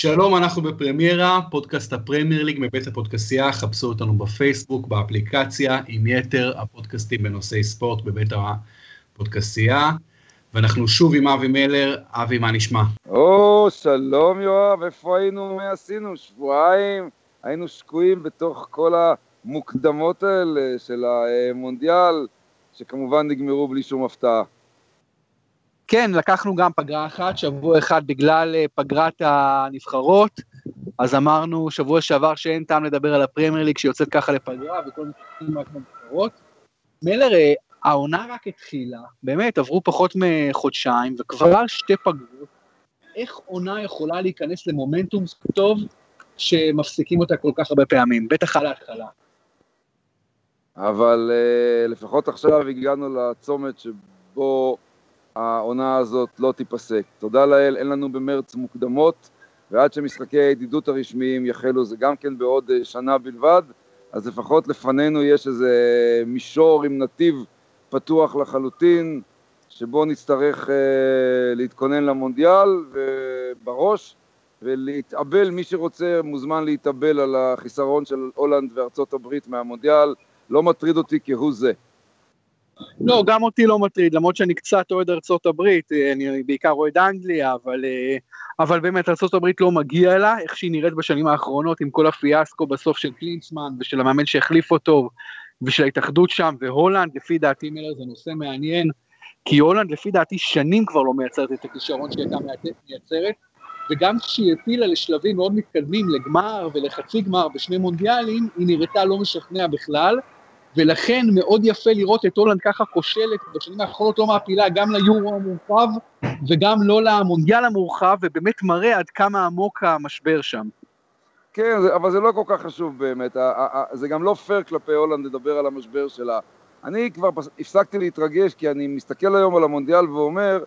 שלום, אנחנו בפרמיירה, פודקאסט הפרמייר ליג מבית הפודקסייה, חפשו אותנו בפייסבוק, באפליקציה, עם יתר הפודקאסטים בנושאי ספורט בבית הפודקסייה. ואנחנו שוב עם אבי מלר, אבי, מה נשמע? או, שלום יואב, איפה היינו, מה עשינו? שבועיים, היינו שקועים בתוך כל המוקדמות האלה של המונדיאל, שכמובן נגמרו בלי שום הפתעה. כן, לקחנו גם פגרה אחת, שבוע אחד בגלל אה, פגרת הנבחרות, אז אמרנו שבוע שעבר שאין טעם לדבר על הפרמייר ליג שיוצאת ככה לפגרה וכל מיני נבחרות. מלר, אה, העונה רק התחילה, באמת, עברו פחות מחודשיים, וכבר שתי פגרות. איך עונה יכולה להיכנס למומנטום טוב שמפסיקים אותה כל כך הרבה פעמים, בטח על ההתחלה. אבל uh, לפחות עכשיו הגענו לצומת שבו העונה הזאת לא תיפסק. תודה לאל, אין לנו במרץ מוקדמות, ועד שמשחקי הידידות הרשמיים יחלו, זה גם כן בעוד uh, שנה בלבד, אז לפחות לפנינו יש איזה מישור עם נתיב פתוח לחלוטין, שבו נצטרך uh, להתכונן למונדיאל ובראש, ולהתאבל, מי שרוצה מוזמן להתאבל על החיסרון של הולנד וארצות הברית מהמונדיאל, לא מטריד אותי כהוא זה. לא, גם אותי לא מטריד, למרות שאני קצת אוהד ארצות הברית, אה, אני בעיקר אוהד אנגליה, אבל, אה, אבל באמת ארצות הברית לא מגיע לה, איך שהיא נראית בשנים האחרונות עם כל הפיאסקו בסוף של קלינצמן ושל המאמן שהחליף אותו, ושל ההתאחדות שם, והולנד, לפי דעתי מילר זה נושא מעניין, כי הולנד לפי דעתי שנים כבר לא מייצרת את הכישרון שהיא הייתה מייצרת, וגם כשהיא העפילה לשלבים מאוד מתקדמים, לגמר ולחצי גמר בשני מונדיאלים, היא נראתה לא משכנע בכלל, ולכן מאוד יפה לראות את הולנד ככה כושלת בשנים האחרונות, לא מעפילה גם ליורו המורחב וגם לא למונדיאל המורחב, ובאמת מראה עד כמה עמוק המשבר שם. כן, אבל זה לא כל כך חשוב באמת, זה גם לא פייר כלפי הולנד לדבר על המשבר שלה. אני כבר הפסקתי להתרגש כי אני מסתכל היום על המונדיאל ואומר,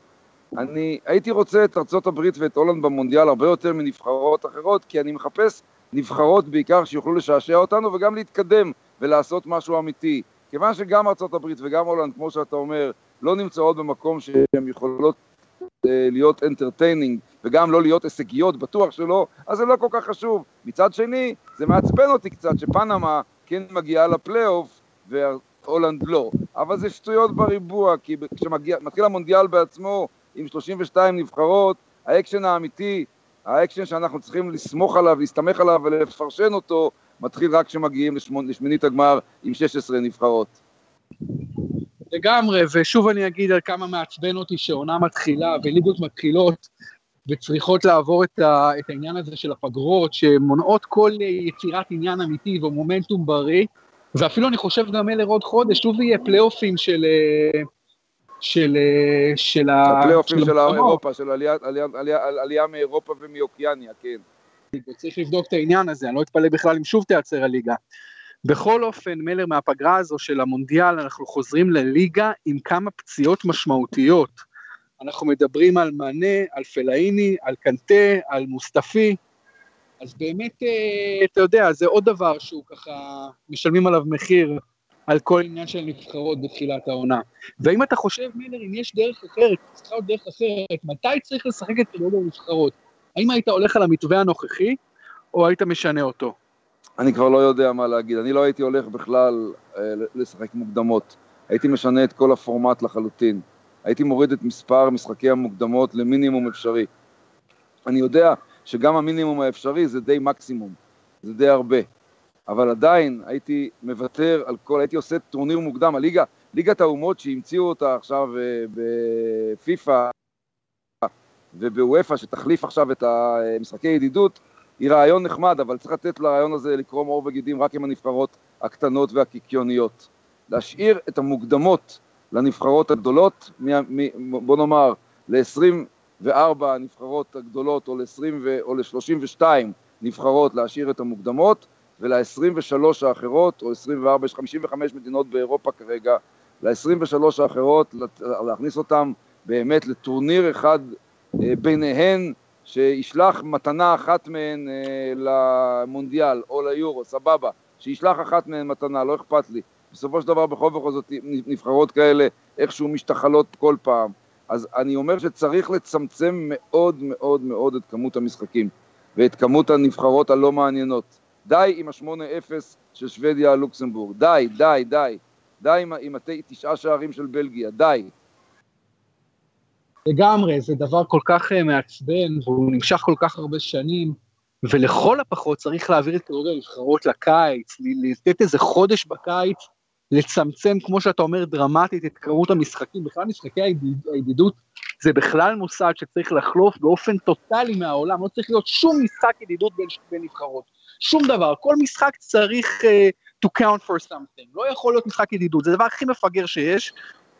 אני הייתי רוצה את ארצות הברית ואת הולנד במונדיאל הרבה יותר מנבחרות אחרות, כי אני מחפש נבחרות בעיקר שיוכלו לשעשע אותנו וגם להתקדם ולעשות משהו אמיתי. כיוון שגם ארצות הברית וגם הולנד, כמו שאתה אומר, לא נמצאות במקום שהן יכולות אה, להיות entertaining וגם לא להיות הישגיות, בטוח שלא, אז זה לא כל כך חשוב. מצד שני, זה מעצבן אותי קצת שפנמה כן מגיעה לפלייאוף והולנד לא. אבל זה שטויות בריבוע, כי כשמתחיל המונדיאל בעצמו עם 32 נבחרות, האקשן האמיתי, האקשן שאנחנו צריכים לסמוך עליו, להסתמך עליו ולפרשן אותו, מתחיל רק כשמגיעים לשמינית הגמר עם 16 נבחרות. לגמרי, ושוב אני אגיד על כמה מעצבן אותי שעונה מתחילה וליגות מתחילות וצריכות לעבור את, ה, את העניין הזה של הפגרות, שמונעות כל יצירת עניין אמיתי ומומנטום בריא, ואפילו אני חושב גם אלה עוד חודש, שוב יהיה פלייאופים של... של... של הפלייאופים של, של אירופה, של עלייה, עלייה, עלייה, עלייה מאירופה ומאוקיאניה, כן. צריך לבדוק את העניין הזה, אני לא אתפלא בכלל אם שוב תיעצר הליגה. בכל אופן, מלר, מהפגרה הזו של המונדיאל, אנחנו חוזרים לליגה עם כמה פציעות משמעותיות. אנחנו מדברים על מאנה, על פלאיני, על קנטה, על מוסטפי, אז באמת, אה, אתה יודע, זה עוד דבר שהוא ככה, משלמים עליו מחיר על כל עניין של נבחרות בתחילת העונה. והאם אתה חושב, מילר, אם יש דרך אחרת, צריכה להיות דרך אחרת, מתי צריך לשחק את כדורגל הנבחרות? האם היית הולך על המתווה הנוכחי, או היית משנה אותו? אני כבר לא יודע מה להגיד. אני לא הייתי הולך בכלל אה, לשחק מוקדמות. הייתי משנה את כל הפורמט לחלוטין. הייתי מוריד את מספר משחקי המוקדמות למינימום אפשרי. אני יודע שגם המינימום האפשרי זה די מקסימום, זה די הרבה. אבל עדיין הייתי מוותר על כל, הייתי עושה טורניר מוקדם, הליגה, ליגת האומות שהמציאו אותה עכשיו אה, בפיפ"א ובוופ"א, שתחליף עכשיו את המשחקי ידידות, היא רעיון נחמד, אבל צריך לתת לרעיון הזה לקרום עור וגידים רק עם הנבחרות הקטנות והקיקיוניות. להשאיר את המוקדמות לנבחרות הגדולות, בוא נאמר, ל-24 הנבחרות הגדולות או ל-32 נבחרות להשאיר את המוקדמות, ול-23 האחרות, או 24, יש 55 מדינות באירופה כרגע, ל-23 האחרות להכניס אותם באמת לטורניר אחד אה, ביניהן, שישלח מתנה אחת מהן אה, למונדיאל או ליורו, סבבה, שישלח אחת מהן מתנה, לא אכפת לי. בסופו של דבר בכל בכל זאת נבחרות כאלה איכשהו משתחלות כל פעם. אז אני אומר שצריך לצמצם מאוד מאוד מאוד את כמות המשחקים. ואת כמות הנבחרות הלא מעניינות. די עם ה-8-0 של שוודיה על לוקסמבורג, די, די, די. די עם, עם התשעה שערים של בלגיה, די. לגמרי, זה דבר כל כך uh, מעצבן, והוא נמשך כל כך הרבה שנים, ולכל הפחות צריך להעביר את כדורגל הנבחרות לקיץ, לתת איזה חודש בקיץ, לצמצם, כמו שאתה אומר, דרמטית את כמות המשחקים, בכלל משחקי הידידות זה בכלל מוסד שצריך לחלוף באופן טוטאלי מהעולם, לא צריך להיות שום משחק ידידות בין, בין נבחרות, שום דבר, כל משחק צריך uh, to count for something, לא יכול להיות משחק ידידות, זה הדבר הכי מפגר שיש.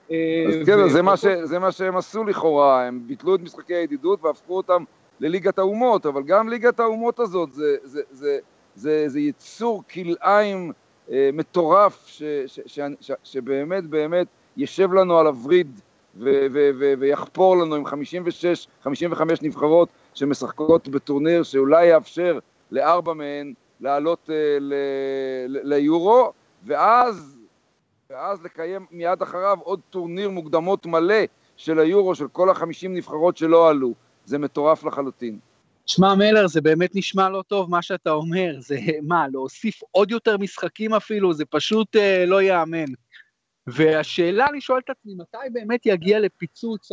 אז uh, כן, זה, מה ש, זה מה שהם עשו לכאורה, הם ביטלו את משחקי הידידות והפכו אותם לליגת האומות, אבל גם ליגת האומות הזאת זה, זה, זה, זה, זה, זה יצור כלאיים אה, מטורף, ש, ש, ש, ש, שבאמת באמת יושב לנו על הווריד ו- ו- ו- ויחפור לנו עם 56, 55 נבחרות שמשחקות בטורניר שאולי יאפשר לארבע מהן לעלות ל- ליורו, ואז, ואז לקיים מיד אחריו עוד טורניר מוקדמות מלא של היורו, של כל החמישים נבחרות שלא עלו. זה מטורף לחלוטין. שמע מלר, זה באמת נשמע לא טוב מה שאתה אומר, זה מה, להוסיף עוד יותר משחקים אפילו, זה פשוט אה, לא ייאמן. והשאלה, אני שואל את עצמי, מתי באמת יגיע לפיצוץ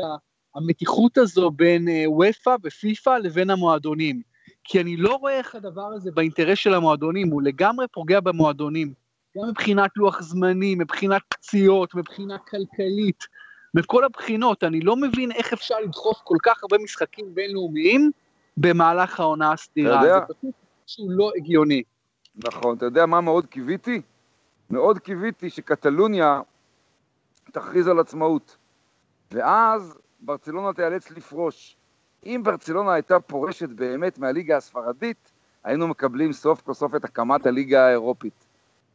המתיחות הזו בין אה, וופא ופיפא לבין המועדונים? כי אני לא רואה איך הדבר הזה באינטרס של המועדונים, הוא לגמרי פוגע במועדונים. גם מבחינת לוח זמנים, מבחינת פציעות, מבחינה כלכלית, מכל הבחינות. אני לא מבין איך אפשר לדחוף כל כך הרבה משחקים בינלאומיים במהלך העונה הסדירה. זה פשוט משהו לא הגיוני. נכון, אתה יודע מה מאוד קיוויתי? מאוד קיוויתי שקטלוניה תכריז על עצמאות. ואז ברצלונה תיאלץ לפרוש. אם ברצלונה הייתה פורשת באמת מהליגה הספרדית, היינו מקבלים סוף כל סוף את הקמת הליגה האירופית.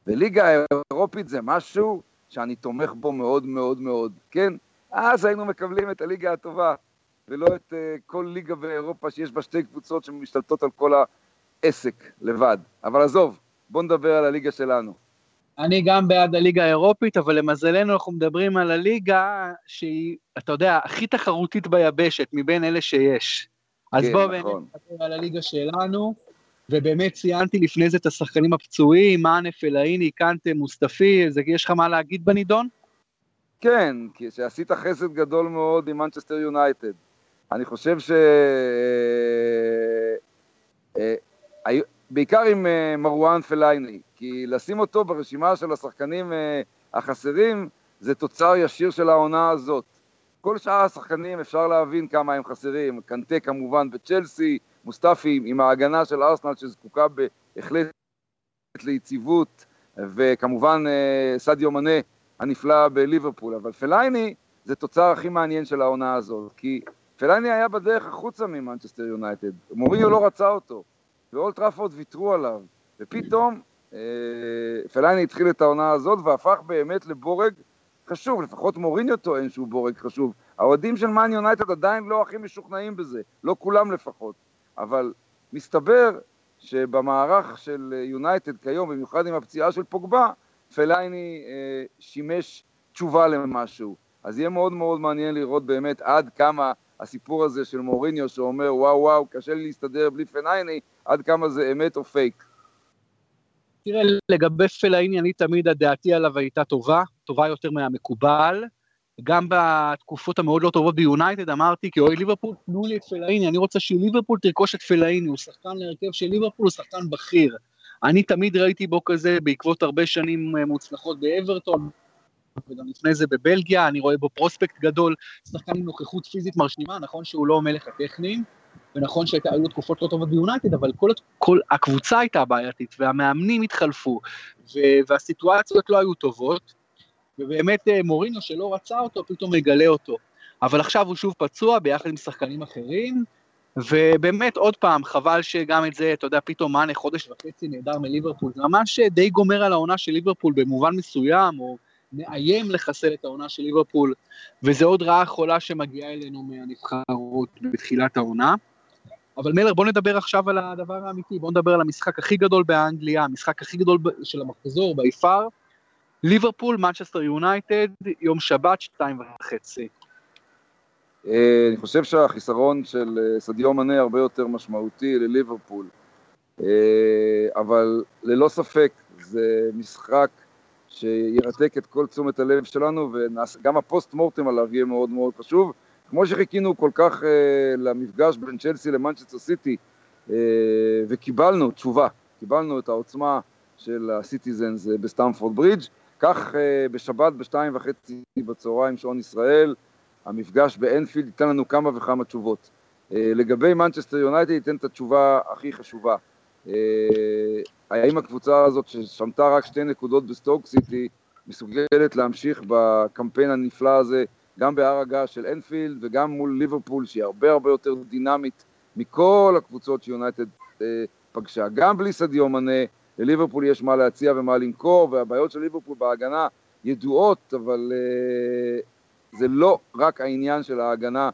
וליגה האירופית זה משהו שאני תומך בו מאוד מאוד מאוד, כן? אז היינו מקבלים את הליגה הטובה, ולא את uh, כל ליגה באירופה שיש בה שתי קבוצות שמשתלטות על כל העסק לבד. אבל עזוב, בוא נדבר על הליגה שלנו. אני גם בעד הליגה האירופית, אבל למזלנו אנחנו מדברים על הליגה שהיא, אתה יודע, הכי תחרותית ביבשת מבין אלה שיש. אז כן, בואו באמת נכון. נדבר על הליגה שלנו, ובאמת ציינתי לפני זה את השחקנים הפצועים, מאנה, פלאייני, קנטה, מוסטפי, יש לך מה להגיד בנידון? כן, כי שעשית חסד גדול מאוד עם מנצ'סטר יונייטד. אני חושב ש... אה, אה, בעיקר עם אה, מרואן פלאייני, כי לשים אותו ברשימה של השחקנים אה, החסרים זה תוצר ישיר של העונה הזאת. כל שאר השחקנים אפשר להבין כמה הם חסרים, קנטה כמובן בצ'לסי, מוסטפי עם ההגנה של ארסנל שזקוקה בהחלט ליציבות, וכמובן אה, סדיו מנה הנפלא בליברפול, אבל פלייני זה תוצר הכי מעניין של העונה הזאת, כי פלייני היה בדרך החוצה ממנצ'סטר יונייטד, מוריניו לא רצה אותו, ואולד טראפורד ויתרו עליו, ופתאום אה, פלייני התחיל את העונה הזאת והפך באמת לבורג חשוב, לפחות מוריניו טוען שהוא בורג חשוב. האוהדים של מאן יונייטד עדיין לא הכי משוכנעים בזה, לא כולם לפחות, אבל מסתבר שבמערך של יונייטד כיום, במיוחד עם הפציעה של פוגבה, פלייני אה, שימש תשובה למשהו. אז יהיה מאוד מאוד מעניין לראות באמת עד כמה הסיפור הזה של מוריניו שאומר וואו וואו קשה לי להסתדר בלי פלייני, עד כמה זה אמת או פייק. תראה, לגבי פלאיני, אני תמיד, הדעתי עליו הייתה טובה, טובה יותר מהמקובל. גם בתקופות המאוד לא טובות ביונייטד אמרתי, כי אוי ליברפול, תנו לי את פלאיני, אני רוצה שליברפול תרכוש את פלאיני, הוא שחקן להרכב של ליברפול, הוא שחקן בכיר. אני תמיד ראיתי בו כזה בעקבות הרבה שנים אה, מוצלחות באברטון, וגם לפני זה בבלגיה, אני רואה בו פרוספקט גדול, שחקן עם נוכחות פיזית מרשימה, נכון שהוא לא מלך הטכניים, ונכון שהיו תקופות לא טובות ביונייטד, אבל כל, כל הקבוצה הייתה בעייתית, והמאמנים התחלפו, והסיטואציות לא היו טובות, ובאמת אה, מורינו שלא רצה אותו, פתאום מגלה אותו. אבל עכשיו הוא שוב פצוע ביחד עם שחקנים אחרים, ובאמת, עוד פעם, חבל שגם את זה, אתה יודע, פתאום מאנה חודש וחצי נהדר מליברפול, זה ממש די גומר על העונה של ליברפול במובן מסוים, או מאיים לחסל את העונה של ליברפול, וזה עוד רעה חולה שמגיעה אלינו מהנבחרות בתחילת העונה. אבל מלר, בוא נדבר עכשיו על הדבר האמיתי, בוא נדבר על המשחק הכי גדול באנגליה, המשחק הכי גדול של המחזור, ביפר, ליברפול, מנצ'סטר יונייטד, יום שבת, שתיים וחצי. אה, אני חושב שהחיסרון של אה, סדיו מנה הרבה יותר משמעותי לליברפול, אבל ללא ספק זה משחק שירתק את כל תשומת הלב שלנו, וגם ה post mortem עליו יהיה מאוד מאוד חשוב. כמו שחיכינו כל כך למפגש בין צ'לסי למנצ'סטר סיטי, וקיבלנו תשובה, קיבלנו את העוצמה של הסיטיזנס בסטמפורד ברידג', כך בשבת בשתיים וחצי בצהריים שעון ישראל, המפגש באנפילד ייתן לנו כמה וכמה תשובות. אה, לגבי מנצ'סטר יונייטד ייתן את התשובה הכי חשובה. אה, האם הקבוצה הזאת ששמטה רק שתי נקודות בסטוק סיטי מסוגלת להמשיך בקמפיין הנפלא הזה גם בהר הגעש של אנפילד וגם מול ליברפול שהיא הרבה הרבה יותר דינמית מכל הקבוצות שיונייטד אה, פגשה. גם בלי סדיו מנה לליברפול יש מה להציע ומה למכור והבעיות של ליברפול בהגנה ידועות אבל זה לא רק העניין של ההגנה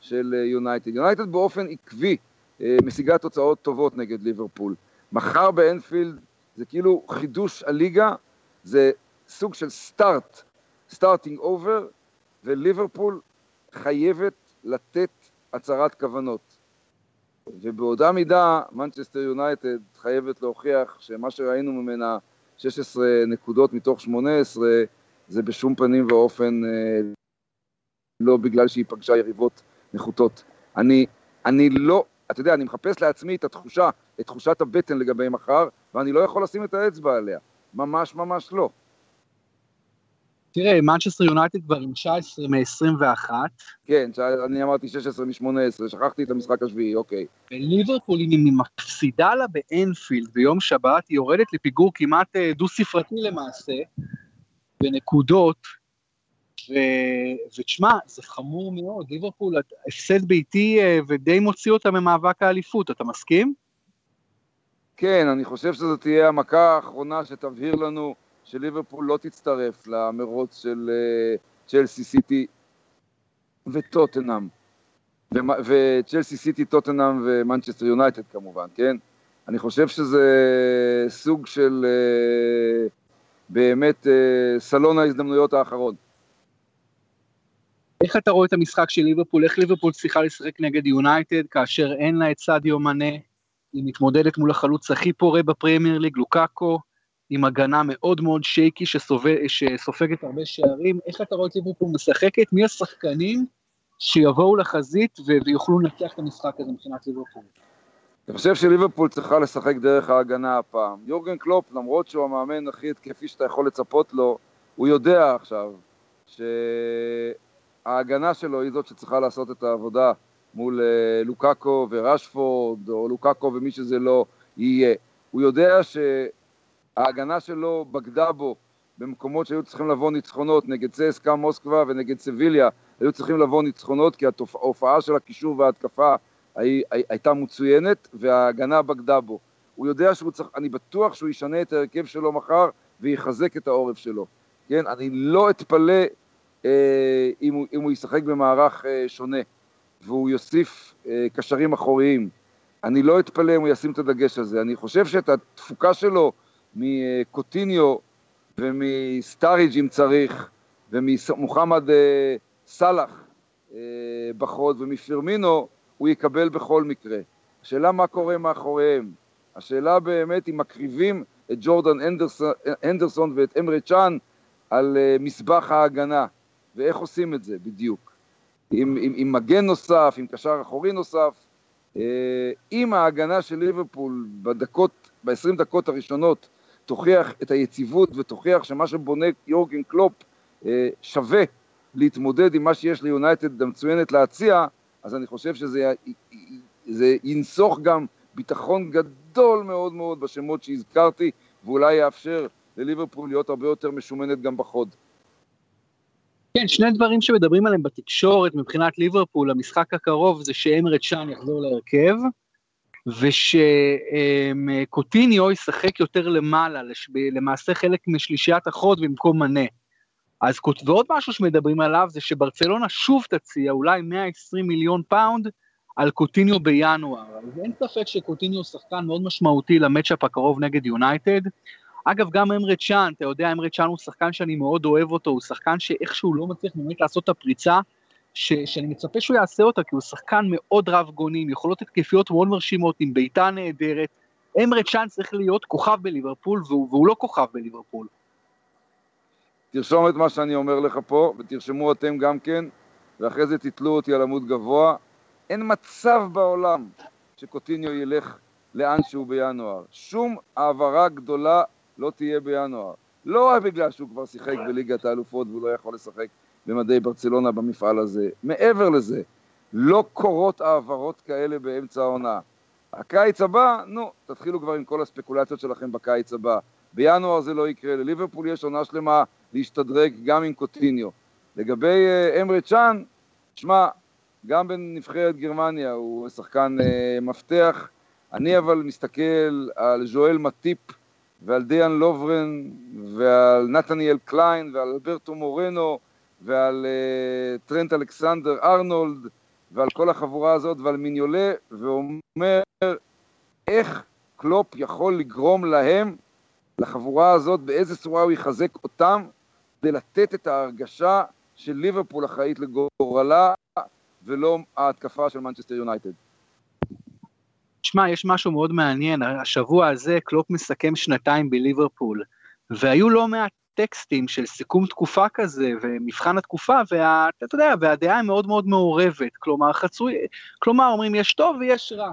של יונייטד. יונייטד באופן עקבי אה, משיגה תוצאות טובות נגד ליברפול. מחר באנפילד זה כאילו חידוש הליגה, זה סוג של start, starting over, וליברפול חייבת לתת הצהרת כוונות. ובאותה מידה, מנצ'סטר יונייטד חייבת להוכיח שמה שראינו ממנה 16 נקודות מתוך 18, זה בשום פנים ואופן אה, לא בגלל שהיא פגשה יריבות נחותות. אני, אני לא, אתה יודע, אני מחפש לעצמי את התחושה, את תחושת הבטן לגבי מחר, ואני לא יכול לשים את האצבע עליה. ממש ממש לא. תראה, מנצ'סטר יונייטד כבר עם 19 מ-21. כן, אני אמרתי 16 מ-18, שכחתי את המשחק השביעי, אוקיי. וליברפול, אם היא מפסידה לה באנפילד ביום שבת, היא יורדת לפיגור כמעט אה, דו-ספרתי למעשה, בנקודות, ו- ותשמע, זה חמור מאוד, ליברפול, הפסד ביתי אה, ודי מוציא אותה ממאבק האליפות, אתה מסכים? כן, אני חושב שזו תהיה המכה האחרונה שתבהיר לנו שליברפול לא תצטרף למרוץ של אה, צ'לסי סיטי וטוטנאם, וצ'לסי סיטי, טוטנאם ומנצ'סטר יונייטד כמובן, כן? אני חושב שזה סוג של אה, באמת סלון ההזדמנויות האחרון. איך אתה רואה את המשחק של ליברפול, איך ליברפול צריכה לשחק נגד יונייטד כאשר אין לה את סאדיו מנה, היא מתמודדת מול החלוץ הכי פורה בפרמייר ליג, לוקאקו, עם הגנה מאוד מאוד שייקי שסופג, שסופגת הרבה שערים, איך אתה רואה את ליברפול משחקת, מי השחקנים שיבואו לחזית ויוכלו לנצח את המשחק הזה מבחינת ליברפול? אני חושב שליברפול צריכה לשחק דרך ההגנה הפעם. יורגן קלופ, למרות שהוא המאמן הכי התקפי שאתה יכול לצפות לו, הוא יודע עכשיו ש... ההגנה שלו היא זאת שצריכה לעשות את העבודה מול uh, לוקאקו ורשפורד, או לוקאקו ומי שזה לא יהיה. הוא יודע שההגנה שלו בגדה בו במקומות שהיו צריכים לבוא ניצחונות נגד צסקה מוסקבה ונגד סביליה, היו צריכים לבוא ניצחונות כי ההופעה של הקישור וההתקפה הי, הי, הייתה מצוינת וההגנה בגדה בו. הוא יודע שהוא צריך, אני בטוח שהוא ישנה את ההרכב שלו מחר ויחזק את העורף שלו. כן, אני לא אתפלא אה, אם הוא, אם הוא ישחק במערך אה, שונה והוא יוסיף אה, קשרים אחוריים. אני לא אתפלא אם הוא ישים את הדגש הזה. אני חושב שאת התפוקה שלו מקוטיניו ומסטאריג' אם צריך, וממוחמד סאלח בחוד ומפירמינו, הוא יקבל בכל מקרה. השאלה מה קורה מאחוריהם. השאלה באמת אם מקריבים את ג'ורדן אנדרסון ואת אמרי צ'אן על מזבח ההגנה. ואיך עושים את זה בדיוק. עם, עם, עם מגן נוסף, עם קשר אחורי נוסף. אה, אם ההגנה של ליברפול בדקות, ב-20 דקות הראשונות תוכיח את היציבות ותוכיח שמה שבונה יורגן קלופ אה, שווה להתמודד עם מה שיש ליונייטד המצוינת להציע, אז אני חושב שזה זה ינסוך גם ביטחון גדול מאוד מאוד בשמות שהזכרתי, ואולי יאפשר לליברפול להיות הרבה יותר משומנת גם בחוד. כן, שני דברים שמדברים עליהם בתקשורת מבחינת ליברפול, המשחק הקרוב זה שאמרה צ'אן יחזור להרכב, ושקוטיניו ישחק יותר למעלה, למעשה חלק משלישיית החוד במקום מנה. אז ועוד משהו שמדברים עליו זה שברצלונה שוב תציע אולי 120 מיליון פאונד על קוטיניו בינואר. אז אין ספק שקוטיניו שחקן מאוד משמעותי ל matchup הקרוב נגד יונייטד. אגב, גם אמרד צ'אן, אתה יודע, אמרד צ'אן הוא שחקן שאני מאוד אוהב אותו, הוא שחקן שאיכשהו לא מצליח באמת לעשות את הפריצה ש, שאני מצפה שהוא יעשה אותה, כי הוא שחקן מאוד רב גונים, יכולות התקפיות מאוד מרשימות, עם בעיטה נהדרת. אמרה צ'אן צריך להיות כוכב בליברפול, והוא, והוא לא כוכב בליברפול. תרשום את מה שאני אומר לך פה, ותרשמו אתם גם כן, ואחרי זה תתלו אותי על עמוד גבוה. אין מצב בעולם שקוטיניו ילך לאן שהוא בינואר. שום העברה גדולה לא תהיה בינואר. לא רק בגלל שהוא כבר שיחק בליגת האלופות והוא לא יכול לשחק במדי ברצלונה במפעל הזה. מעבר לזה, לא קורות העברות כאלה באמצע העונה. הקיץ הבא, נו, תתחילו כבר עם כל הספקולציות שלכם בקיץ הבא. בינואר זה לא יקרה, לליברפול יש עונה שלמה להשתדרג גם עם קוטיניו. לגבי uh, אמרי צ'אן, שמע, גם בנבחרת גרמניה הוא שחקן אה, מפתח, אני אבל מסתכל על ז'ואל מטיפ ועל דיאן לוברן ועל נתניאל קליין ועל אלברטו מורנו ועל אה, טרנט אלכסנדר ארנולד ועל כל החבורה הזאת ועל מיניולה ואומר איך קלופ יכול לגרום להם, לחבורה הזאת, באיזה צורה הוא יחזק אותם כדי לתת את ההרגשה של ליברפול אחראית לגורלה ולא ההתקפה של מנצ'סטר יונייטד. תשמע, יש משהו מאוד מעניין, השבוע הזה קלופ מסכם שנתיים בליברפול, והיו לא מעט טקסטים של סיכום תקופה כזה, ומבחן התקופה, ואתה יודע, והדעה היא מאוד מאוד מעורבת, כלומר, חצוי, כלומר, אומרים יש טוב ויש רע.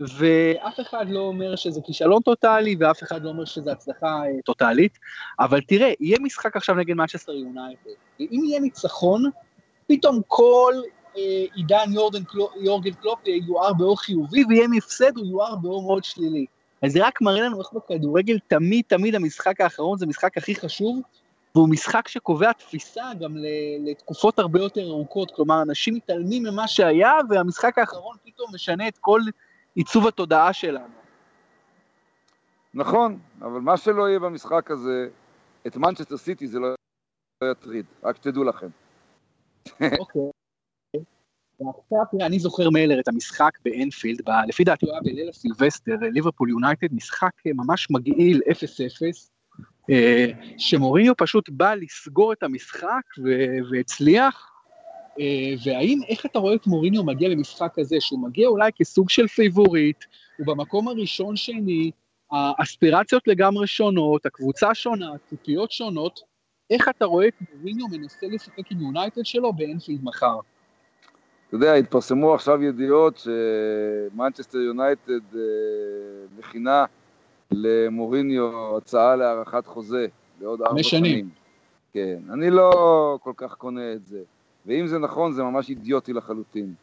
ואף אחד לא אומר שזה כישלון טוטאלי, ואף אחד לא אומר שזה הצלחה אה, טוטאלית, אבל תראה, יהיה משחק עכשיו נגד מנצ'סטר יונייטד, ואם יהיה ניצחון, פתאום כל אה, עידן יורגן קלופ יואר באור חיובי, ויהיה הפסד, הוא יואר באור מאוד שלילי. אז זה רק מראה לנו איך בכדורגל תמיד תמיד המשחק האחרון זה המשחק הכי חשוב, והוא משחק שקובע תפיסה גם לתקופות הרבה יותר ארוכות, כלומר אנשים מתעלמים ממה שהיה, והמשחק האחרון פתאום משנה את כל עיצוב התודעה שלנו. נכון, אבל מה שלא יהיה במשחק הזה, את מנצ'סטר סיטי זה לא יטריד, רק שתדעו לכם. אוקיי. ועכשיו, אני זוכר מלר את המשחק באנפילד, לפי דעתי הוא היה בליל הסילבסטר, ליברפול יונייטד, משחק ממש מגעיל 0-0, אה, שמוריניו פשוט בא לסגור את המשחק והצליח, אה, והאם, איך אתה רואה את מוריניו מגיע למשחק הזה, שהוא מגיע אולי כסוג של פייבוריט, הוא במקום הראשון שני, האספירציות לגמרי שונות, הקבוצה שונה, הציפיות שונות, איך אתה רואה את מוריניו מנסה לשחק עם יונייטד שלו באנפילד מחר? אתה יודע, התפרסמו עכשיו ידיעות שמנצ'סטר יונייטד אה, מכינה למוריניו הצעה להארכת חוזה לעוד ארבע שנים. כן, אני לא כל כך קונה את זה. ואם זה נכון, זה ממש אידיוטי לחלוטין.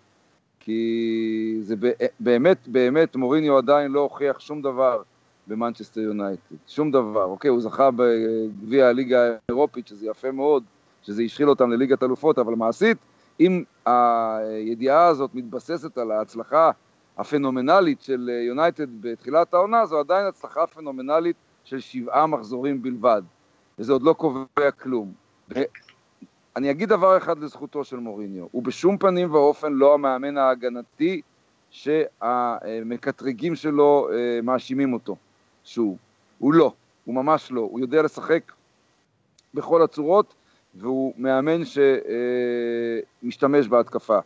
כי זה באמת, באמת, מוריניו עדיין לא הוכיח שום דבר במנצ'סטר יונייטד. שום דבר. אוקיי, הוא זכה בגביע הליגה האירופית, שזה יפה מאוד, שזה השחיל אותם לליגת אלופות, אבל מעשית, אם הידיעה הזאת מתבססת על ההצלחה הפנומנלית של יונייטד בתחילת העונה, זו עדיין הצלחה פנומנלית של שבעה מחזורים בלבד, וזה עוד לא קובע כלום. אני אגיד דבר אחד לזכותו של מוריניו, הוא בשום פנים ואופן לא המאמן ההגנתי שהמקטרגים שלו אה, מאשימים אותו שהוא. הוא לא, הוא ממש לא, הוא יודע לשחק בכל הצורות והוא מאמן שמשתמש בהתקפה.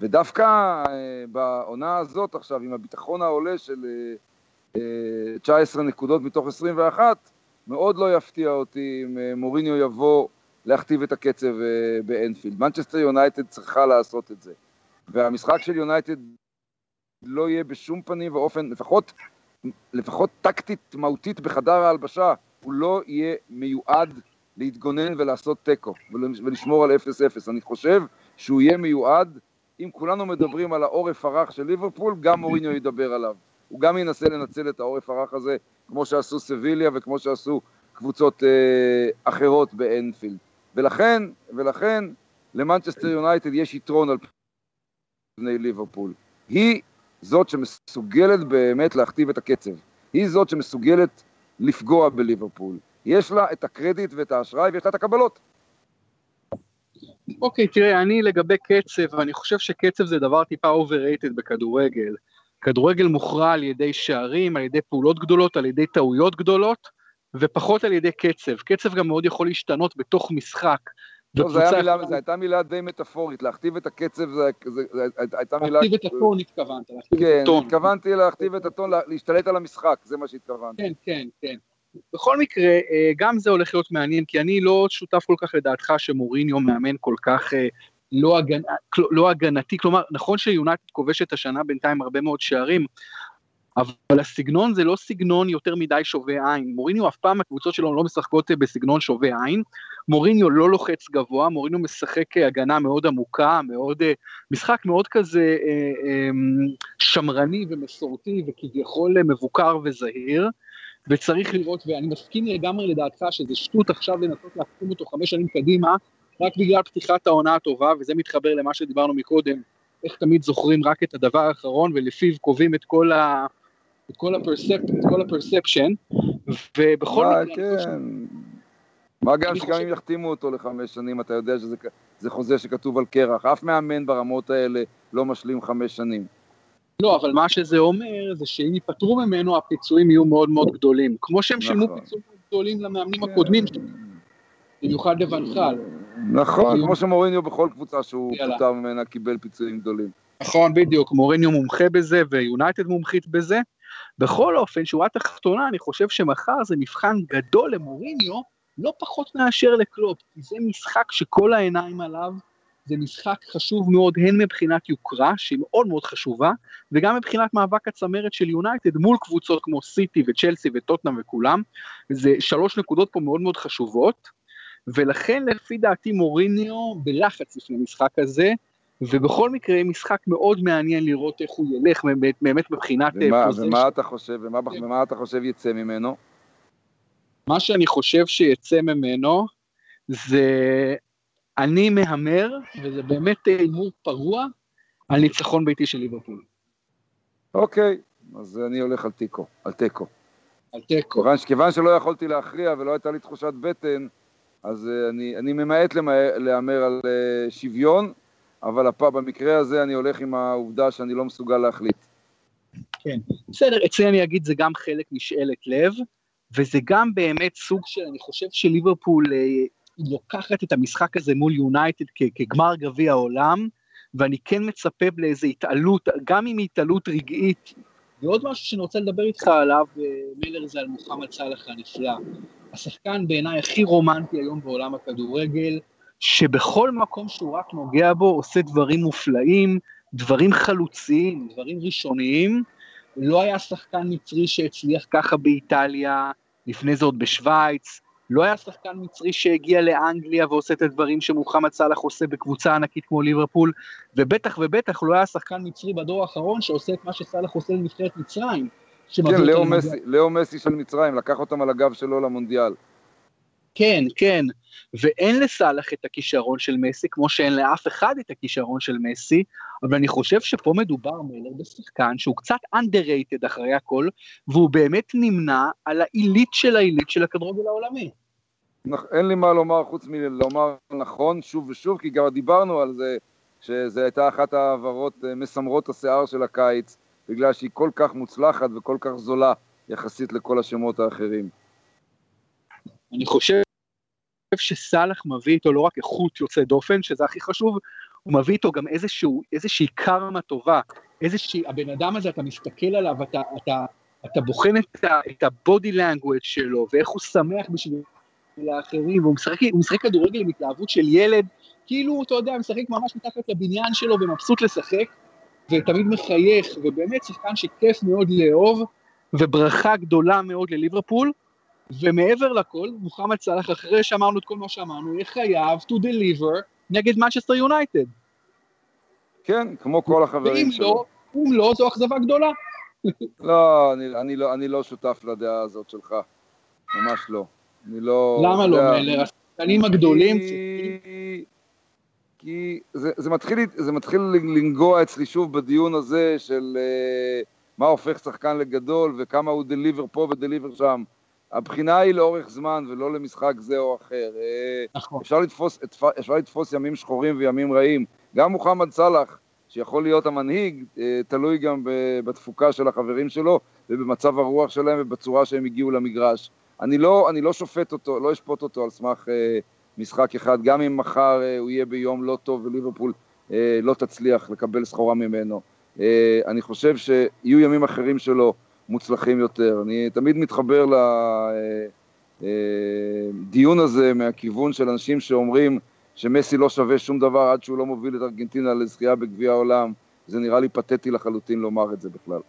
ודווקא אה, בעונה הזאת עכשיו, עם הביטחון העולה של 19 אה, נקודות מתוך 21, מאוד לא יפתיע אותי אם מוריניו יבוא להכתיב את הקצב אה, באנפילד. מנצ'סטר יונייטד צריכה לעשות את זה. והמשחק של יונייטד לא יהיה בשום פנים ואופן, לפחות, לפחות טקטית מהותית בחדר ההלבשה, הוא לא יהיה מיועד להתגונן ולעשות תיקו ולשמור על 0-0. אני חושב שהוא יהיה מיועד, אם כולנו מדברים על העורף הרך של ליברפול, גם מוריניו ידבר עליו. הוא גם ינסה לנצל את העורף הרך הזה, כמו שעשו סביליה וכמו שעשו קבוצות אה, אחרות באנפילד. ולכן, ולכן למנצ'סטר יונייטד יש יתרון על פני ליברפול. היא זאת שמסוגלת באמת להכתיב את הקצב. היא זאת שמסוגלת לפגוע בליברפול. יש לה את הקרדיט ואת האשראי ויש לה את הקבלות. אוקיי, okay, תראה, אני לגבי קצב, אני חושב שקצב זה דבר טיפה overrated בכדורגל. כדורגל מוכרע על ידי שערים, על ידי פעולות גדולות, על ידי טעויות גדולות, ופחות על ידי קצב. קצב גם מאוד יכול להשתנות בתוך משחק, לא, זו הייתה מילה די מטאפורית, להכתיב את הקצב, זו הייתה מילה... להכתיב את הטון התכוונת, להכתיב כן, את הטון. כן, התכוונתי להכתיב את הטון, להשתלט על המשחק, זה מה שהתכוונתי. כן, כן, כן. בכל מקרה, אה, גם זה הולך להיות מעניין, כי אני לא שותף כל כך לדעתך שמוריניו מאמן כל כך אה, לא, הגנ... לא הגנתי, כלומר, נכון שיונייטד כובשת השנה בינתיים הרבה מאוד שערים, אבל הסגנון זה לא סגנון יותר מדי שובה עין. מוריניו אף פעם הקבוצות שלו לא משחקות בסגנון שובה עין. מוריניו לא לוחץ גבוה, מוריניו משחק הגנה מאוד עמוקה, מאוד, אה, משחק מאוד כזה שמרני ומסורתי וכביכול מבוקר וזהיר. וצריך לראות, ואני מסכים לגמרי לדעתך שזה שטות עכשיו לנסות להחתים אותו חמש שנים קדימה, רק בגלל פתיחת העונה הטובה, וזה מתחבר למה שדיברנו מקודם, איך תמיד זוכרים רק את הדבר האחרון, ולפיו קובעים את כל ה... את כל הפרספשן, ובכל מקרה... כן. מה גם שגם אם יחתימו אותו לחמש שנים, אתה יודע שזה חוזה שכתוב על קרח. אף מאמן ברמות האלה לא משלים חמש שנים. לא, אבל מה שזה אומר זה שאם ייפטרו ממנו הפיצויים יהיו מאוד מאוד גדולים. כמו שהם שילמו נכון. פיצויים גדולים למאמנים. הקודמים, במיוחד לבנחל. נכון, כמו שמוריניו בכל קבוצה שהוא פוטר ממנה קיבל פיצויים גדולים. נכון, בדיוק, מוריניו מומחה בזה ויונייטד מומחית בזה. בכל אופן, שורה תחתונה, אני חושב שמחר זה מבחן גדול למוריניו, לא פחות מאשר לקלופ, כי זה משחק שכל העיניים עליו, זה משחק חשוב מאוד הן מבחינת יוקרה, שהיא מאוד מאוד חשובה, וגם מבחינת מאבק הצמרת של יונייטד מול קבוצות כמו סיטי וצ'לסי וטוטנאם וכולם, זה שלוש נקודות פה מאוד מאוד חשובות, ולכן לפי דעתי מוריניו בלחץ לפני המשחק הזה, ובכל מקרה משחק מאוד מעניין לראות איך הוא ילך באמת מבחינת ומה, פוזיישן. ומה אתה חושב, ומה. ומה אתה חושב יצא ממנו? מה שאני חושב שיצא ממנו זה אני מהמר, וזה באמת הימור פרוע, על ניצחון ביתי של ליברפול. אוקיי, אז אני הולך על תיקו, על תיקו. על תיקו. כיוון, כיוון שלא יכולתי להכריע ולא הייתה לי תחושת בטן, אז uh, אני, אני ממעט להמר על uh, שוויון, אבל הפעם, במקרה הזה אני הולך עם העובדה שאני לא מסוגל להחליט. כן, בסדר, אצלי אני אגיד זה גם חלק משאלת לב, וזה גם באמת סוג של, אני חושב שליברפול אה, לוקחת את המשחק הזה מול יונייטד כגמר גביע העולם, ואני כן מצפה לאיזו התעלות, גם אם היא התעלות רגעית. ועוד משהו שאני רוצה לדבר איתך עליו, אה, מילר זה על מוחמד סאלח הנפלא. השחקן בעיניי הכי רומנטי היום בעולם הכדורגל, שבכל מקום שהוא רק נוגע בו עושה דברים מופלאים, דברים חלוציים, דברים ראשוניים. לא היה שחקן מצרי שהצליח ככה באיטליה, לפני זה עוד בשוויץ, לא היה שחקן מצרי שהגיע לאנגליה ועושה את הדברים שמוחמד סאלח עושה בקבוצה ענקית כמו ליברפול, ובטח ובטח לא היה שחקן מצרי בדור האחרון שעושה את מה שסאלח עושה לנבחרת מצרים. כן, לאו מסי, לאו מסי של מצרים, לקח אותם על הגב שלו למונדיאל. כן, כן, ואין לסאלח את הכישרון של מסי, כמו שאין לאף אחד את הכישרון של מסי, אבל אני חושב שפה מדובר מלר בשחקן שהוא קצת underrated אחרי הכל, והוא באמת נמנה על העילית של העילית של הכדורגל העולמי. אין לי מה לומר חוץ מלומר נכון שוב ושוב, כי גם דיברנו על זה, שזו הייתה אחת ההעברות אה, מסמרות השיער של הקיץ, בגלל שהיא כל כך מוצלחת וכל כך זולה יחסית לכל השמות האחרים. אני חושב שסאלח מביא איתו לא רק איכות יוצא דופן, שזה הכי חשוב, הוא מביא איתו גם איזשהו, איזושהי קרמה טובה, איזושהי, הבן אדם הזה, אתה מסתכל עליו, אתה, אתה, אתה בוחן את, את הבודי לנגוויץ' שלו, ואיך הוא שמח בשביל האחרים, והוא משחק, משחק כדורגל עם התלהבות של ילד, כאילו, אתה יודע, משחק ממש מתחת לבניין שלו ומבסוט לשחק, ותמיד מחייך, ובאמת שחקן שכיף מאוד לאהוב, וברכה גדולה מאוד לליברפול, ומעבר לכל, מוחמד סאלח, אחרי שאמרנו את כל מה שאמרנו, יהיה חייב to deliver נגד מנצ'סטר יונייטד. כן, כמו כל החברים שלו. לא, אם לא, זו אכזבה גדולה. לא, אני, אני לא, אני לא שותף לדעה הזאת שלך, ממש לא. אני לא... למה לא, מלר? השחקנים הגדולים... כי, כי זה, זה, מתחיל, זה מתחיל לנגוע אצלי שוב בדיון הזה של uh, מה הופך שחקן לגדול וכמה הוא דליבר פה ודליבר שם. הבחינה היא לאורך זמן ולא למשחק זה או אחר. אה, נכון. אפשר לתפוס, אפשר לתפוס ימים שחורים וימים רעים. גם מוחמד סאלח, שיכול להיות המנהיג, אה, תלוי גם בתפוקה של החברים שלו ובמצב הרוח שלהם ובצורה שהם הגיעו למגרש. אני לא, אני לא שופט אותו, לא אשפוט אותו על סמך אה, משחק אחד, גם אם מחר אה, הוא יהיה ביום לא טוב וליברפול אה, לא תצליח לקבל סחורה ממנו. אה, אני חושב שיהיו ימים אחרים שלו מוצלחים יותר. אני תמיד מתחבר לדיון הזה מהכיוון של אנשים שאומרים שמסי לא שווה שום דבר עד שהוא לא מוביל את ארגנטינה לזכייה בגביע העולם. זה נראה לי פתטי לחלוטין לומר את זה בכלל.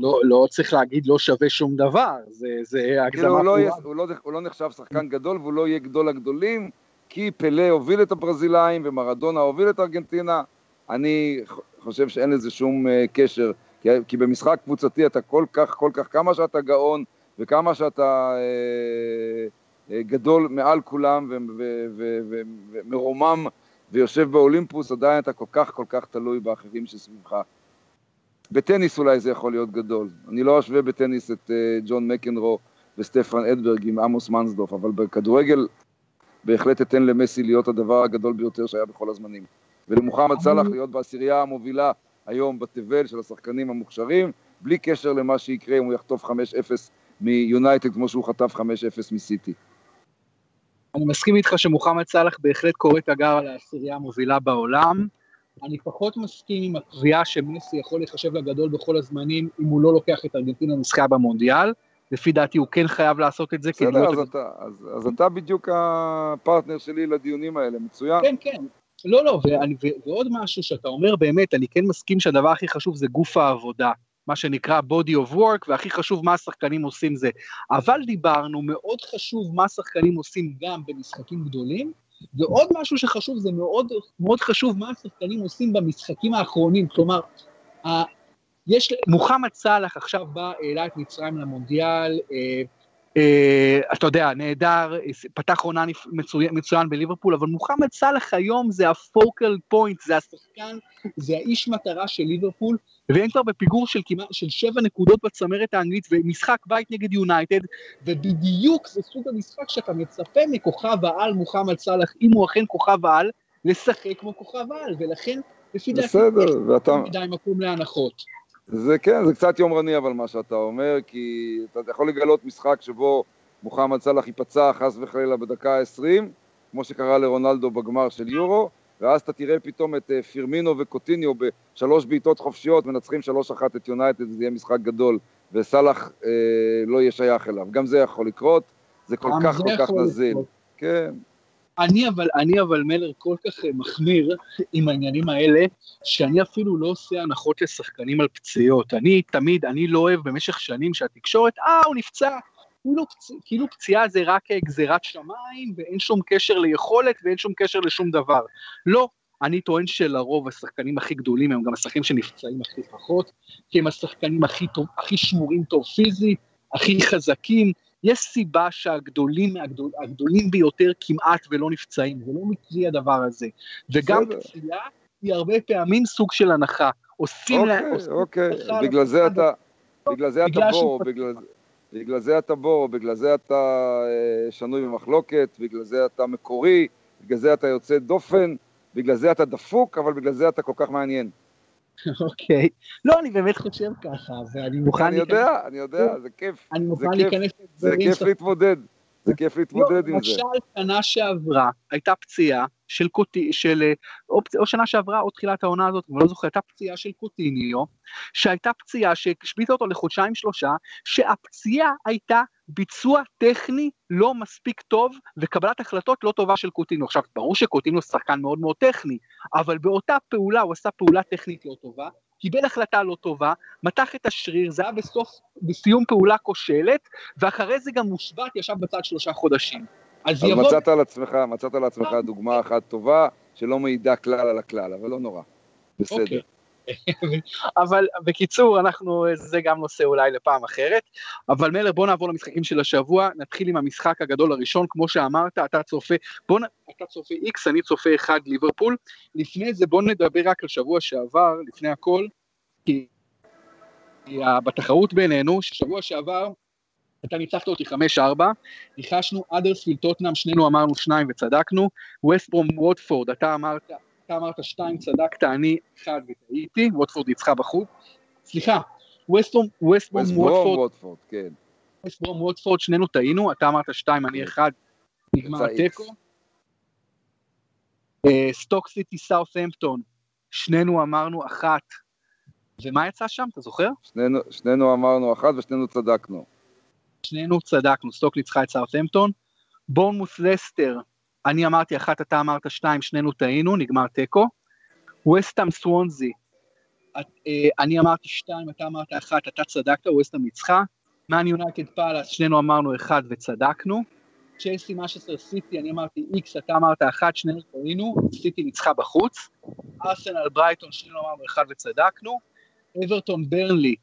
לא, לא צריך להגיד לא שווה שום דבר, זה, זה הגזמה כאילו, הוא, לא יהיה, הוא, לא, הוא לא נחשב שחקן גדול והוא לא יהיה גדול הגדולים, כי פלא הוביל את הברזילאים ומרדונה הוביל את ארגנטינה. אני חושב שאין לזה שום uh, קשר, כי, כי במשחק קבוצתי אתה כל כך, כל כך, כמה שאתה גאון וכמה שאתה uh, uh, גדול מעל כולם ומרומם ויושב באולימפוס, עדיין אתה כל כך כל כך תלוי באחרים שסביבך. בטניס אולי זה יכול להיות גדול. אני לא אשווה בטניס את uh, ג'ון מקנרו וסטפן אדברג עם עמוס מנסדוף, אבל בכדורגל בהחלט אתן למסי להיות הדבר הגדול ביותר שהיה בכל הזמנים. ולמוחמד סאלח להיות בעשירייה המובילה היום בתבל של השחקנים המוכשרים, בלי קשר למה שיקרה אם הוא יחטוף 5-0 מיונייטד כמו שהוא חטף 5-0 מסיטי. אני מסכים איתך שמוחמד סאלח בהחלט קורא תגר על העשירייה המובילה בעולם. אני פחות מסכים עם הקביעה שמסי יכול להיחשב לגדול בכל הזמנים אם הוא לא לוקח את ארגנטינה למשחקה במונדיאל. לפי דעתי הוא כן חייב לעשות את זה. בסדר, אז, אתה, אז, אז אתה בדיוק הפרטנר שלי לדיונים האלה, מצוין. כן, כן. לא, לא, ואני, ועוד משהו שאתה אומר באמת, אני כן מסכים שהדבר הכי חשוב זה גוף העבודה, מה שנקרא body of work, והכי חשוב מה השחקנים עושים זה. אבל דיברנו, מאוד חשוב מה השחקנים עושים גם במשחקים גדולים, ועוד משהו שחשוב, זה מאוד, מאוד חשוב מה השחקנים עושים במשחקים האחרונים, כלומר, יש, מוחמד סאלח עכשיו בא, העלה את מצרים למונדיאל, אה, אתה יודע, נהדר, פתח עונה מצוין, מצוין בליברפול, אבל מוחמד סאלח היום זה הפוקל פוינט, זה השחקן, זה האיש מטרה של ליברפול, והם כבר בפיגור של כמעט, של שבע נקודות בצמרת האנגלית, ומשחק בית נגד יונייטד, ובדיוק זה סוג המשחק שאתה מצפה מכוכב העל מוחמד סאלח, אם הוא אכן כוכב העל, לשחק כמו כוכב העל, ולכן, לפי דעתי, בסדר, ואתה... מדי מקום להנחות. זה כן, זה קצת יומרני אבל מה שאתה אומר, כי אתה יכול לגלות משחק שבו מוחמד סאלח ייפצע חס וחלילה בדקה ה-20, כמו שקרה לרונלדו בגמר של יורו, ואז אתה תראה פתאום את אה, פירמינו וקוטיניו בשלוש בעיטות חופשיות, מנצחים שלוש אחת את יונייטד, זה יהיה משחק גדול, וסאלח אה, לא יהיה שייך אליו. גם זה יכול לקרות, זה כל כך כל כך נזיל. כן. אני אבל, אני אבל מלר כל כך אה, מחמיר עם העניינים האלה, שאני אפילו לא עושה הנחות לשחקנים על פציעות. אני תמיד, אני לא אוהב במשך שנים שהתקשורת, אה, הוא נפצע. כאילו, פצ... כאילו פציעה זה רק אה, גזירת שמיים, ואין שום קשר ליכולת ואין שום קשר לשום דבר. לא, אני טוען שלרוב השחקנים הכי גדולים הם גם השחקנים שנפצעים הכי פחות, כי הם השחקנים הכי, טוב, הכי שמורים טוב פיזית, הכי חזקים, יש סיבה שהגדולים הגדול, הגדולים ביותר כמעט ולא נפצעים, זה לא מקרי הדבר הזה. וגם פציעה היא הרבה פעמים סוג של הנחה. עושים אוקיי, לה... אוקיי, אוקיי, בגלל זה אתה, בגלל זה אתה בור, בגלל, בגלל זה אתה בור, בגלל זה אתה אה, שנוי במחלוקת, בגלל זה אתה מקורי, בגלל זה אתה יוצא דופן, בגלל זה אתה דפוק, אבל בגלל זה אתה כל כך מעניין. אוקיי. לא, אני באמת חושב ככה, ואני מוכן... אני יודע, אני יודע, זה כיף. אני מוכן להיכנס זה כיף להתמודד. זה כיף להתמודד עם זה. למשל, שנה שעברה הייתה פציעה של קוטי, של, או, או שנה שעברה או תחילת העונה הזאת, אני לא זוכר, הייתה פציעה של קוטיניו, שהייתה פציעה שהשביתה אותו לחודשיים שלושה, שהפציעה הייתה ביצוע טכני לא מספיק טוב וקבלת החלטות לא טובה של קוטיניו. עכשיו, ברור שקוטיניו שחקן מאוד מאוד טכני, אבל באותה פעולה הוא עשה פעולה טכנית לא טובה, קיבל החלטה לא טובה, מתח את השריר, זה היה בסוף, בסיום פעולה כושלת, ואחרי זה גם מושבת, ישב בצד שלושה חודשים. אז, אז יבוא... מצאת על עצמך, מצאת על עצמך. דוגמה אחת טובה, שלא מעידה כלל על הכלל, אבל לא נורא. בסדר. Okay. אבל בקיצור, אנחנו, זה גם נושא אולי לפעם אחרת. אבל מלר, בוא נעבור למשחקים של השבוע, נתחיל עם המשחק הגדול הראשון, כמו שאמרת, אתה צופה, בוא, אתה צופה איקס, אני צופה אחד ליברפול. לפני זה בוא נדבר רק על שבוע שעבר, לפני הכל, כי בתחרות בינינו, ששבוע שעבר אתה ניצחת אותי 5-4, ניחשנו אדרספיל טוטנאם, שנינו אמרנו שניים וצדקנו, ווסטברום ווטפורד, אתה אמרת, אתה אמרת שתיים, צדקת, אני אחד וטעיתי, ווטפורד ניצחה בחוץ, סליחה, ווסטברום ווטפורד, ווטפורד, כן. ווסטברום ווטפורד, שנינו טעינו, אתה אמרת שתיים, אני אחד, נגמר תיקו. אה, סטוק סיטי סאות'המפטון, שנינו אמרנו אחת. ומה יצא שם, אתה זוכר? שנינו, שנינו אמרנו אחת ושנינו צדקנו. שנינו צדקנו, סטוק ניצחה את סאות'המפטון. בורנמות' לסטר, אני אמרתי אחת, אתה אמרת שתיים, שנינו טעינו, נגמר תיקו. ווסטהאם סוונזי, אה, אני אמרתי שתיים, אתה אמרת אחת, אתה צדקת, ווסטהאם ניצחה. מאן יונייטד פאלאס, שנינו אמרנו אחד וצדקנו. צ'לסי מנצ'סטר סיטי, אני אמרתי איקס, אתה אמרת אחת, שנינו טעינו, סיטי ניצחה בחוץ. ארסנל ברייטון, שנינו אמרנו אחד וצדקנו. אברטון ברנלי,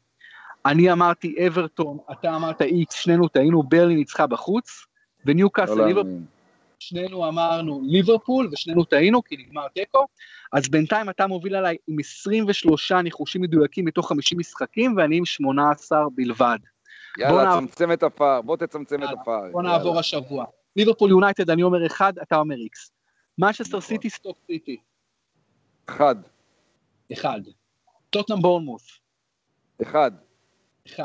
אני אמרתי אברטון, אתה אמרת איקס, שנינו טעינו, ברלי ניצחה בחוץ. וניו קאסל לא ליברפול. שנינו אמרנו ליברפול ושנינו טעינו כי נגמר תיקו, אז בינתיים אתה מוביל עליי עם 23 ניחושים מדויקים מתוך 50 משחקים ואני עם 18 בלבד. יאללה, נעבור- צמצם את הפער, בוא תצמצם את הפער. בוא. נעבור השבוע. ליברפול יונייטד אני אומר 1, אתה אומר איקס. מנצ'סטר. סיטי סטוק סיטי, אחד, 1. טוטנהאם בורנמות', אחד, 1.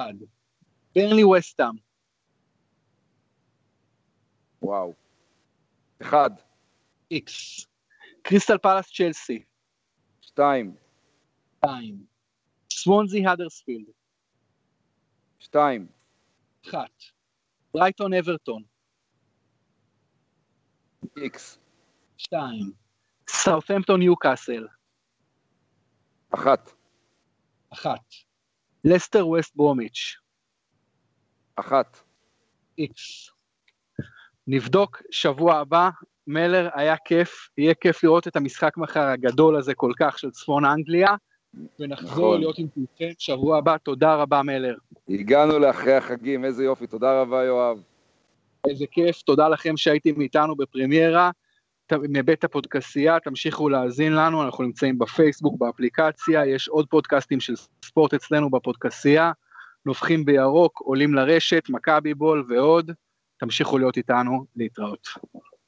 ברנלי ווסטהאם, וואו. אחד, איקס. קריסטל פאלאס צ'לסי, שתיים, 2. סוונזי הדרספילד, שתיים, 1. ברייטון אברטון, איקס, 2. סאות'המפטון ניוקאסל, אחת, אחת. לסטר ווסט ברומיץ', אחת. איקס. נבדוק שבוע הבא, מלר, היה כיף, יהיה כיף לראות את המשחק מחר הגדול הזה כל כך של צפון אנגליה, ונחזור נכון. להיות עם כולכם שבוע הבא, תודה רבה מלר. הגענו לאחרי החגים, איזה יופי, תודה רבה יואב. איזה כיף, תודה לכם שהייתם איתנו בפרמיירה, מבית הפודקסייה, תמשיכו להאזין לנו, אנחנו נמצאים בפייסבוק, באפליקציה, יש עוד פודקאסטים של ספורט אצלנו בפודקסייה, נובחים בירוק, עולים לרשת, מכבי בול ועוד, תמשיכו להיות איתנו, להתראות.